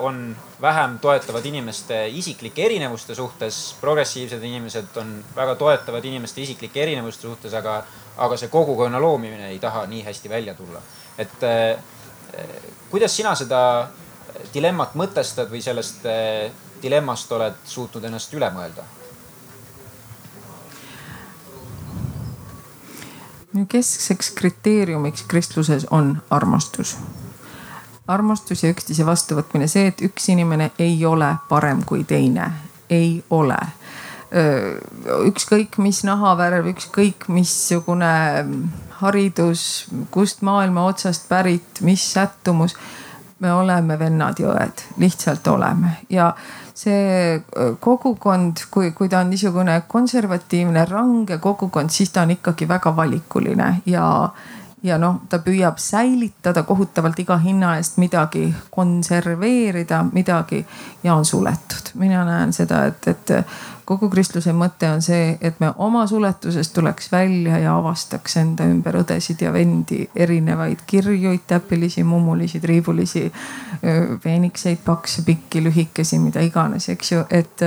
Speaker 2: on vähem toetavad inimeste isiklike erinevuste suhtes. progressiivsed inimesed on väga toetavad inimeste isiklike erinevuste suhtes, aga aga see kogukonna loomine ei taha nii hästi välja tulla. et äh, kuidas sina seda dilemmat mõtestad või sellest äh, dilemmast oled suutnud ennast üle mõelda?
Speaker 4: Keskseks kriteeriumiks kristluses on armastus. armastus ja üksteise vastuvõtmine, see, et üks inimene ei ole parem kui teine, ei ole ükskõik mis nahavärv, ükskõik missugune haridus, kust maailma otsast pärit, mis sättumus. Me oleme vennad ja õed, lihtsalt oleme ja see kogukond, kui, kui ta on niisugune konservatiivne, range kogukond, siis ta on ikkagi väga valikuline ja ja noh, ta püüab säilitada kohutavalt iga hinna eest midagi, konserveerida midagi ja on suletud. mina näen seda, et, et kogu kristluse mõte on see, et me oma suletusest tuleks välja ja avastaks enda ümber õdesid ja vendi, erinevaid kirjuid, täpilisi, mummulisi, triibulisi, peenikseid, pakse, pikki, lühikesi, mida iganes, eks ju, et.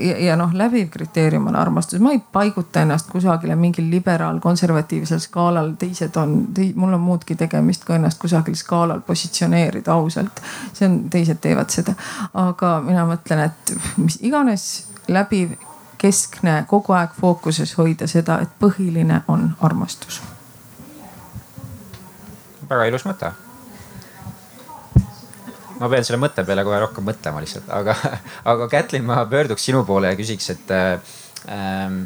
Speaker 4: ja, ja noh, läbiv kriteerium on armastus, ma ei paiguta ennast kusagile mingil liberaal-konservatiivsel skaalal, teised on, mul on muudki tegemist, kui ennast kusagil skaalal positsioneerida ausalt. see on, teised teevad seda, aga mina mõtlen, et mis iganes läbiv, keskne, kogu aeg fookuses hoida seda, et põhiline on armastus.
Speaker 2: väga ilus mõte. ma pean selle mõtte peale kohe rohkem mõtlema lihtsalt, aga, aga Kätlin, ma pöörduks sinu poole ja küsiks, et ähm,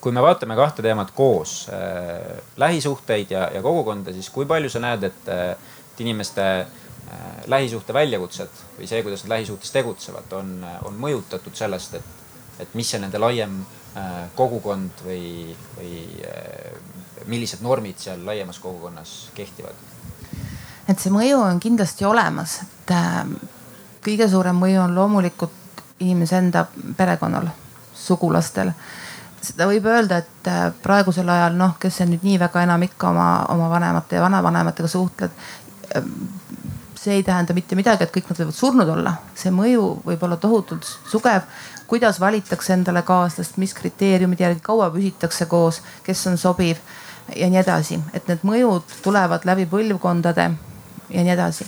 Speaker 2: kui me vaatame kahte teemat koos äh,, lähisuhteid ja, ja kogukonda, siis kui palju sa näed, et, et inimeste äh, lähisuhte väljakutsed või see, kuidas nad lähisuhtes tegutsevad, on, on mõjutatud sellest, et et mis see nende laiem äh, kogukond või, või äh, millised normid seal laiemas kogukonnas kehtivad?
Speaker 1: et see mõju on kindlasti olemas, et äh, kõige suurem mõju on loomulikult inimese enda perekonnal, sugulastel. seda võib öelda, et praegusel ajal noh, kes sa nüüd nii väga enam ikka oma, oma vanemate ja vanavanematega suhtled see ei tähenda mitte midagi, et kõik nad võivad surnud olla, see mõju võib olla tohutult sugev kuidas valitakse endale kaaslast, mis kriteeriumid järgi, kaua püsitakse koos, kes on sobiv ja nii edasi, et need mõjud tulevad läbi põlvkondade ja nii edasi.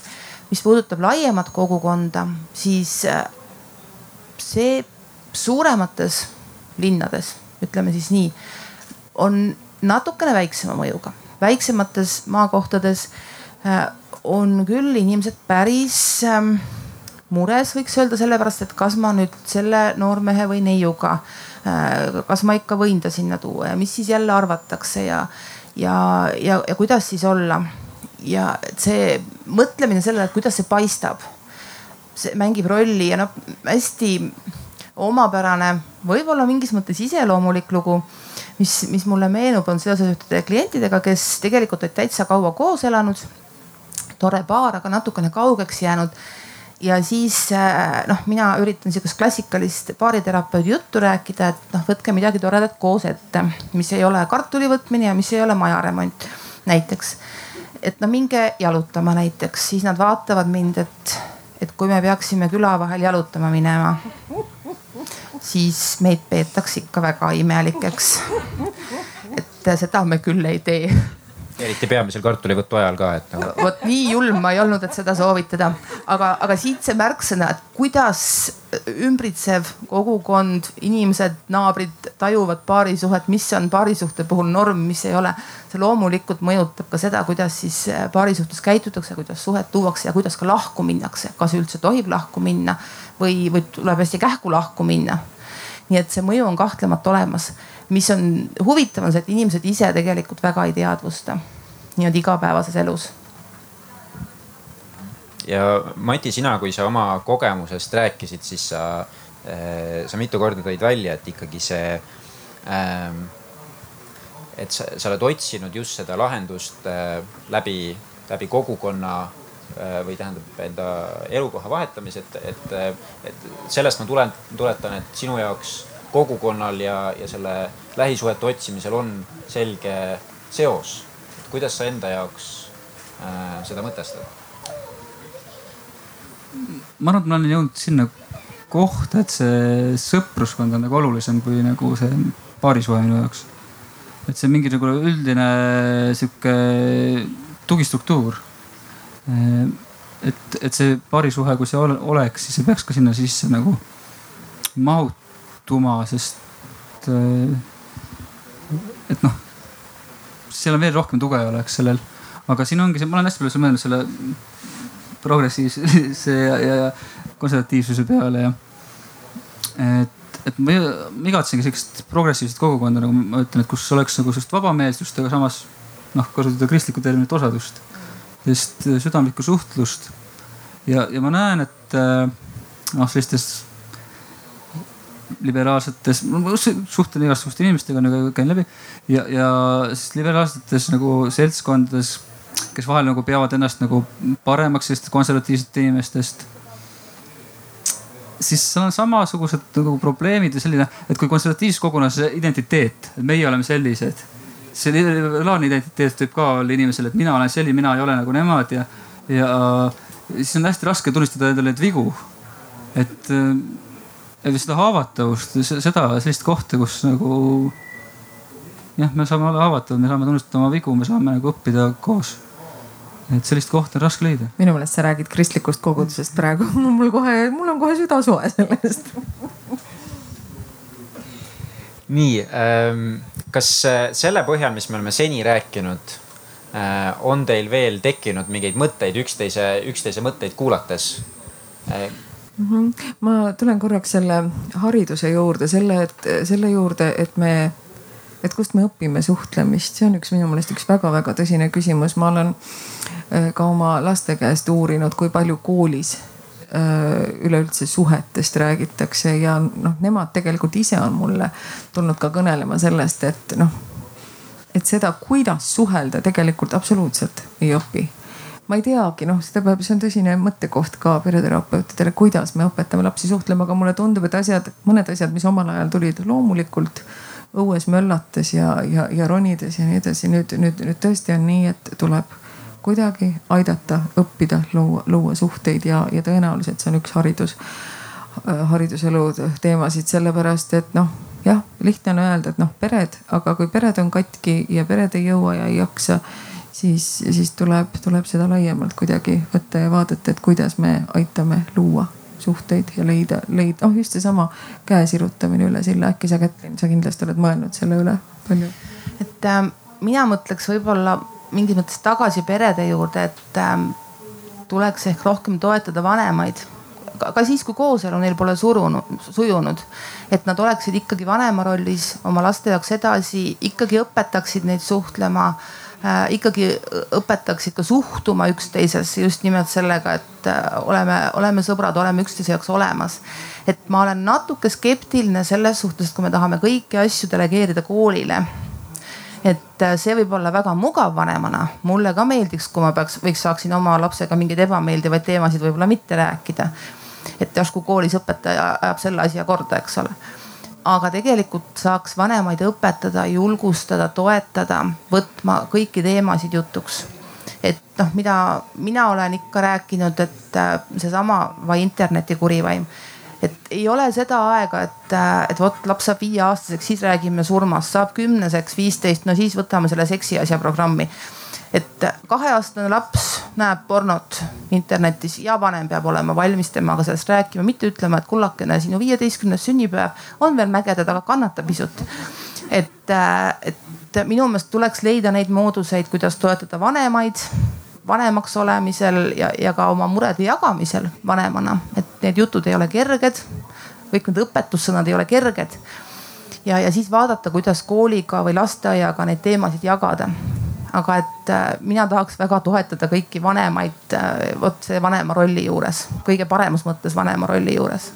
Speaker 1: mis puudutab laiemat kogukonda, siis äh, see suuremates linnades, ütleme siis nii, on natukene väiksema mõjuga. väiksemates maakohtades äh, on küll inimesed päris ähm, mures, võiks öelda, sellepärast et kas ma nüüd selle noormehe või neiuga, äh, kas ma ikka võin ta sinna tuua ja mis siis jälle arvatakse ja, ja, ja, ja kuidas siis olla. ja see mõtlemine sellele, et kuidas see paistab, see mängib rolli ja noh, hästi omapärane, võib-olla mingis mõttes iseloomulik lugu, mis, mis mulle meenub, on seoses ühtede klientidega, kes tegelikult olid täitsa kaua koos elanud. Tore paar, aga natukene kaugeks jäänud ja siis noh, mina üritan sihukest klassikalist baariterapeudi juttu rääkida, et noh, võtke midagi toredat koos ette, mis ei ole kartuli võtmine ja mis ei ole majaremont näiteks. et no minge jalutama näiteks, siis nad vaatavad mind, et, et kui me peaksime küla vahel jalutama minema siis meid peetakse ikka väga imelikeks. et seda me küll ei tee
Speaker 2: eriti peamisel kartulivõtu ajal ka, et
Speaker 1: nagu. vot nii julm ma ei olnud, et seda soovitada, aga, aga siit see märksõna, et kuidas ümbritsev kogukond, inimesed, naabrid tajuvad paarisuhet, mis on paarisuhte puhul norm, mis ei ole. see loomulikult mõjutab ka seda, kuidas siis paarisuhtes käitutakse, kuidas suhet tuuakse ja kuidas ka lahku minnakse, kas üldse tohib lahku minna või, või tuleb hästi kähku lahku minna. nii et see mõju on kahtlemata olemas mis on huvitav, on see, et inimesed ise tegelikult väga ei teadvusta nii-öelda igapäevases elus.
Speaker 2: ja Mati, sina, kui sa oma kogemusest rääkisid, siis sa, eh, sa mitu korda tõid välja, et ikkagi see ähm, et sa, sa oled otsinud just seda lahendust äh, läbi, läbi kogukonna äh, või tähendab enda elukoha vahetamise, et, et, et sellest ma tulen, tuletan, et sinu jaoks kogukonnal ja, ja selle lähisuhete otsimisel on selge seos. kuidas sa enda jaoks äh, seda mõtestad?
Speaker 3: ma arvan, et ma olen jõudnud sinna kohta, et see sõpruskond on nagu olulisem kui nagu see paarisuhe minu jaoks. et see mingi nagu üldine sihuke tugistruktuur. Äh, et, et see paarisuhe, kui see oleks, siis see peaks ka sinna sisse nagu mahutama muutuma, sest äh, et noh, seal on veel rohkem tuge oleks sellel. aga siin ongi see, ma olen hästi palju mõelnud selle progressiivse ja, ja, konservatiivsuse peale ja et, et ma, igatsengi sihukest progressiivset kogukonda, nagu ma ütlen, et kus oleks nagu sihukest vabameelsust, aga samas noh, kasutada kristlikku terminit osadust, sellist südamlikku suhtlust. ja, ja ma näen, et äh, noh, sellistes liberaalsetes, ma suhtlen igasuguste inimestega nagu käin läbi ja, ja siis liberaalsetes nagu seltskondades, kes vahel nagu peavad ennast nagu paremaks sellistest konservatiivsetest inimestest. siis seal on samasugused nagu probleemid ja selline, et kui konservatiivses kogukonnas identiteet, et meie oleme sellised. see liberaalne identiteet võib ka olla inimesel, et mina olen selline, mina ei ole nagu nemad ja, ja siis on hästi raske tunnistada endale neid vigu. et seda haavatavust, seda sellist kohta, kus nagu jah, me saame olla haavatavad, me saame tunnustada oma vigu, me saame nagu õppida koos. et sellist kohta on raske leida.
Speaker 4: minu meelest sa räägid kristlikust kogudusest praegu mul kohe, mul on kohe süda soe sellest
Speaker 2: nii ähm,, kas äh, selle põhjal, mis me oleme seni rääkinud äh,, on teil veel tekkinud mingeid mõtteid üksteise, üksteise mõtteid kuulates äh,?
Speaker 4: Mm. -hmm. ma tulen korraks selle hariduse juurde, selle, et selle juurde, et me, et kust me õpime suhtlemist, see on üks minu meelest üks väga-väga tõsine küsimus. ma olen äh, ka oma laste käest uurinud, kui palju koolis äh, üleüldse suhetest räägitakse ja noh, nemad tegelikult ise on mulle tulnud ka kõnelema sellest, et noh, et seda, kuidas suhelda, tegelikult absoluutselt ei õpi ma ei teagi, noh, seda peab, see on tõsine mõttekoht ka pereterapeutidele, kuidas me õpetame lapsi suhtlema, aga mulle tundub, et asjad, mõned asjad, mis omal ajal tulid loomulikult õues möllates ja, ja, ja ronides ja nii edasi. nüüd, nüüd, nüüd tõesti on nii, et tuleb kuidagi aidata, õppida, luua, luua suhteid ja, ja tõenäoliselt see on üks haridus, hariduselu teemasid, sellepärast et noh, jah, lihtne on öelda, et noh, pered, aga kui pered on katki ja pered ei jõua ja ei jaksa siis, siis tuleb, tuleb seda laiemalt kuidagi võtta ja vaadata, et kuidas me aitame luua suhteid ja leida, leida, noh just seesama käe sirutamine üle silla, äkki sa Kätlin, sa kindlasti oled mõelnud selle üle palju?
Speaker 1: et äh, mina mõtleks võib-olla mingis mõttes tagasi perede juurde, et äh, tuleks ehk rohkem toetada vanemaid ka siis, kui kooselu neil pole surunud, sujunud. et nad oleksid ikkagi vanema rollis oma laste jaoks edasi, ikkagi õpetaksid neid suhtlema äh,. Ikkagi õpetaksid ka suhtuma üksteisesse just nimelt sellega, et äh, oleme, oleme sõbrad, oleme üksteise jaoks olemas. et ma olen natuke skeptiline selles suhtes, kui me tahame kõiki asju delegeerida koolile et äh, see võib olla väga mugav vanemana, mulle ka meeldiks, kui ma peaks, võiks, saaksin oma lapsega mingeid ebameeldivaid teemasid võib-olla mitte rääkida. Et järsku koolis õpetaja ajab selle asja korda, eks ole aga tegelikult saaks vanemaid õpetada, julgustada, toetada, võtma kõiki teemasid jutuks. et noh, mida mina olen ikka rääkinud, et äh, seesama vai interneti kurivaim. et ei ole seda aega, et, äh, et vot laps saab viieaastaseks, siis räägime surmast, saab kümneseks, viisteist, no siis võtame selle seksiasja programmi et kaheaastane laps näeb pornot internetis ja vanem peab olema valmis temaga sellest rääkima, mitte ütlema, et kullakene, sinu viieteistkümnes sünnipäev on veel mägedad, aga kannata pisut. et, et minu meelest tuleks leida neid mooduseid, kuidas toetada vanemaid vanemaks olemisel ja, ja ka oma murede jagamisel vanemana, et need jutud ei ole kerged. kõik need õpetussõnad ei ole kerged. ja, ja siis vaadata, kuidas kooliga või lasteaiaga neid teemasid jagada aga et äh, mina tahaks väga toetada kõiki vanemaid äh, vot see vanema rolli juures, kõige paremas mõttes vanema rolli juures.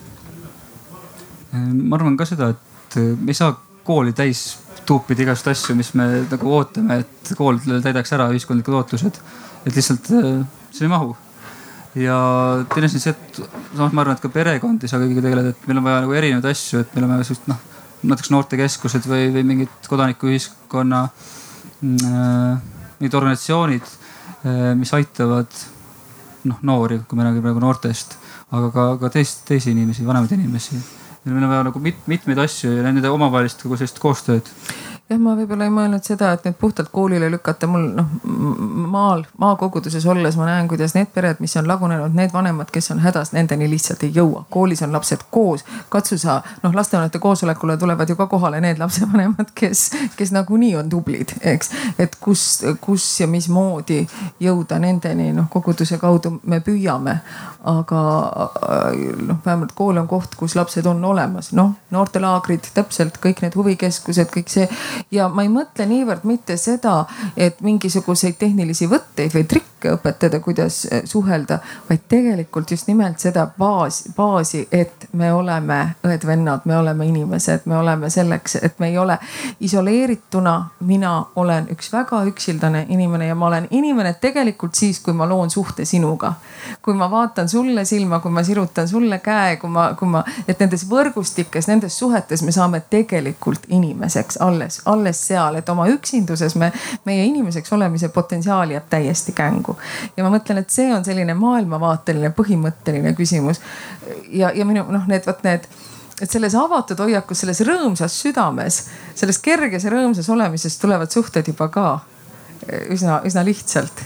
Speaker 3: ma arvan ka seda, et äh, me ei saa kooli täis tuupida igast asju, mis me nagu ootame, et kool täidaks ära ühiskondlikud ootused. et lihtsalt see ei mahu. ja teine asi on see, et samas ma arvan, et ka perekond ei saa kõigiga tegeleda, et meil on vaja nagu erinevaid asju, et meil on vaja sihukest noh, näiteks noortekeskused või, või mingid kodanikuühiskonna äh, need organisatsioonid, äh, mis aitavad noh, noori, kui me räägime praegu noortest, aga ka, ka teist, teisi inimesi, vanemaid inimesi. meil on vaja nagu mit, mitmeid asju ja nende omavahelist nagu sellist koostööd
Speaker 4: jah, ma võib-olla ei mõelnud seda, et nüüd puhtalt koolile lükata, mul noh maal, maakoguduses olles ma näen, kuidas need pered, mis on lagunenud, need vanemad, kes on hädas, nendeni lihtsalt ei jõua. koolis on lapsed koos, katsu sa noh, lastevanemate koosolekule tulevad ju ka kohale need lapsevanemad, kes, kes nagunii on tublid, eks. et kus, kus ja mismoodi jõuda nendeni, noh koguduse kaudu me püüame. aga noh, vähemalt kool on koht, kus lapsed on olemas, noh noortelaagrid, täpselt kõik need huvikeskused, kõik see ja ma ei mõtle niivõrd mitte seda, et mingisuguseid tehnilisi võtteid või trikke õpetada, kuidas eh, suhelda, vaid tegelikult just nimelt seda baas, baasi, et me oleme õed-vennad, me oleme inimesed, me oleme selleks, et me ei ole isoleerituna. mina olen üks väga üksildane inimene ja ma olen inimene tegelikult siis, kui ma loon suhte sinuga. kui ma vaatan sulle silma, kui ma sirutan sulle käe, kui ma, kui ma, et nendes võrgustikes, nendes suhetes me saame tegelikult inimeseks alles alles seal, et oma üksinduses me, meie inimeseks olemise potentsiaal jääb täiesti kängu. Ja ma mõtlen, et see on selline maailmavaateline, põhimõtteline küsimus. ja, ja minu noh, need vot need et selles avatud hoiakus, selles rõõmsas südames, selles kerges ja rõõmsas olemises tulevad suhted juba ka üsna, üsna lihtsalt.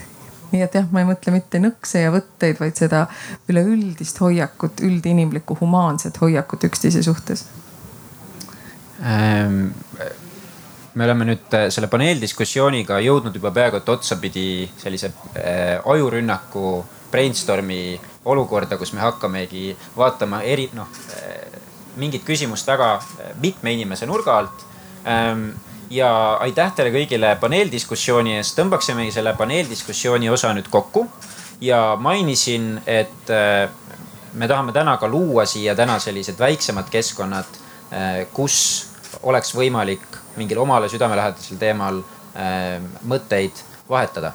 Speaker 4: Nii et jah, ma ei mõtle mitte nõkse ja võtteid, vaid seda üleüldist hoiakut, üldinimlikku humaanset hoiakut üksteise suhtes.
Speaker 2: Ähm me oleme nüüd äh, selle paneeldiskussiooniga jõudnud juba peaaegu et otsapidi sellise äh, ajurünnaku brainstorm'i olukorda, kus me hakkamegi vaatama eri noh äh, mingit küsimust väga äh, mitme inimese nurga alt ähm,. ja aitäh teile kõigile paneeldiskussiooni eest, tõmbaksimegi selle paneeldiskussiooni osa nüüd kokku ja mainisin, et äh, me tahame täna ka luua siia täna sellised väiksemad keskkonnad, äh, kus oleks võimalik mingil omale südamelähedasel teemal äh, mõtteid vahetada.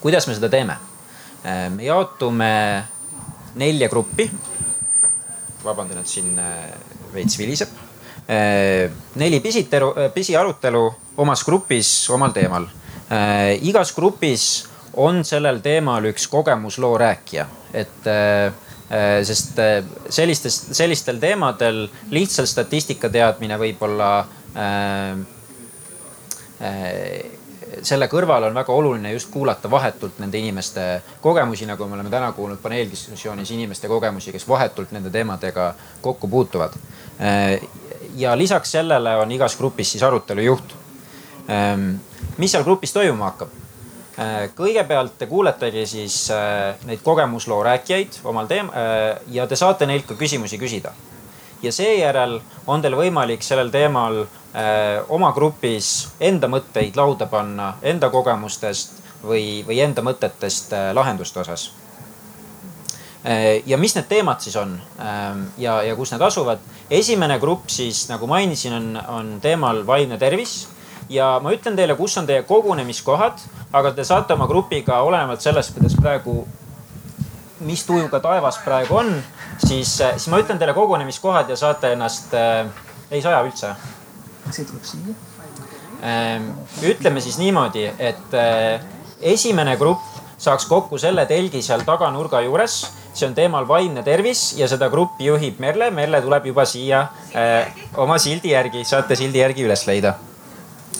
Speaker 2: kuidas me seda teeme? Äh, me jaotume nelja gruppi. vabandan, et siin äh, veits viliseb. neli pisiteru, pisiarutelu omas grupis omal teemal. igas grupis on sellel teemal üks kogemusloo rääkija, et sest sellistest, sellistel teemadel lihtsalt statistika teadmine võib-olla Äh, äh, selle kõrval on väga oluline just kuulata vahetult nende inimeste kogemusi, nagu me oleme täna kuulnud paneeldiskussioonis inimeste kogemusi, kes vahetult nende teemadega kokku puutuvad. ja lisaks sellele on igas grupis siis arutelu juht. mis seal grupis toimuma hakkab? kõigepealt te kuuletegi siis neid kogemusloo rääkijaid omal teemal ja te saate neilt ka küsimusi küsida ja seejärel on teil võimalik sellel teemal oma grupis enda mõtteid lauda panna, enda kogemustest või, või enda mõtetest äh, lahenduste osas äh,. ja mis need teemad siis on ähm, ja, ja kus need asuvad? esimene grupp siis nagu mainisin, on, on teemal vaimne tervis ja ma ütlen teile, kus on teie kogunemiskohad, aga te saate oma grupiga olenevalt sellest, kuidas praegu mis tujuga taevas praegu on, siis, äh, siis ma ütlen teile kogunemiskohad ja saate ennast äh,, ei saja üldse. See tuleb siia ähm,. ütleme siis niimoodi, et äh, esimene grupp saaks kokku selle telgi seal taganurga juures. see on teemal vaimne tervis ja seda gruppi juhib Merle. Merle tuleb juba siia äh, oma sildi järgi, saate sildi järgi üles leida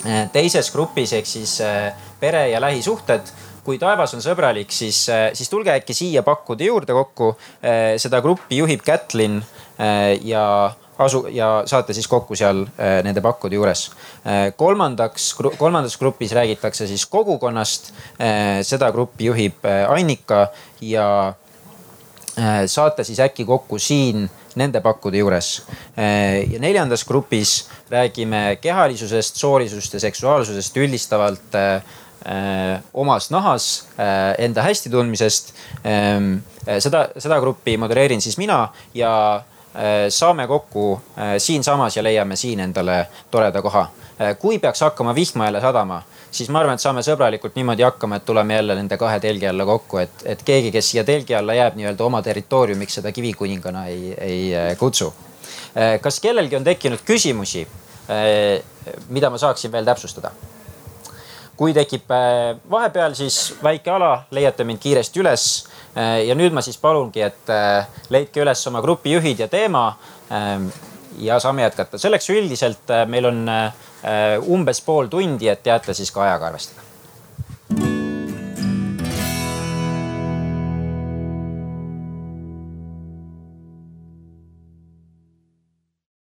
Speaker 2: äh,. teises grupis ehk siis äh, pere ja lähisuhted kui taevas on sõbralik, siis, äh, siis tulge äkki siia pakkude juurde kokku. Seda gruppi juhib Kätlin ja asu ja saate siis kokku seal nende pakkude juures. kolmandaks, kolmandas grupis räägitakse siis kogukonnast. seda gruppi juhib Annika ja saate siis äkki kokku siin nende pakkude juures. ja neljandas grupis räägime kehalisusest, soolisusest ja seksuaalsusest üldistavalt Äh, omas nahas äh, enda hästi tundmisest. Äh, seda, seda gruppi modereerin siis mina ja saame kokku siinsamas ja leiame siin endale toreda koha. kui peaks hakkama vihma jälle sadama, siis ma arvan, et saame sõbralikult niimoodi hakkama, et tuleme jälle nende kahe telgi alla kokku, et, et keegi, kes siia telgi alla jääb nii-öelda oma territooriumiks, seda kivikuningana ei, ei kutsu. kas kellelgi on tekkinud küsimusi, mida ma saaksin veel täpsustada? kui tekib äh, vahepeal, siis väike ala, leiate mind kiiresti üles. Äh, ja nüüd ma siis palungi, et äh, leidke üles oma grupijuhid ja teema. Ähm, ja saame jätkata, selleks üldiselt meil on umbes pool tundi, et teate siis ka ajaga arvestada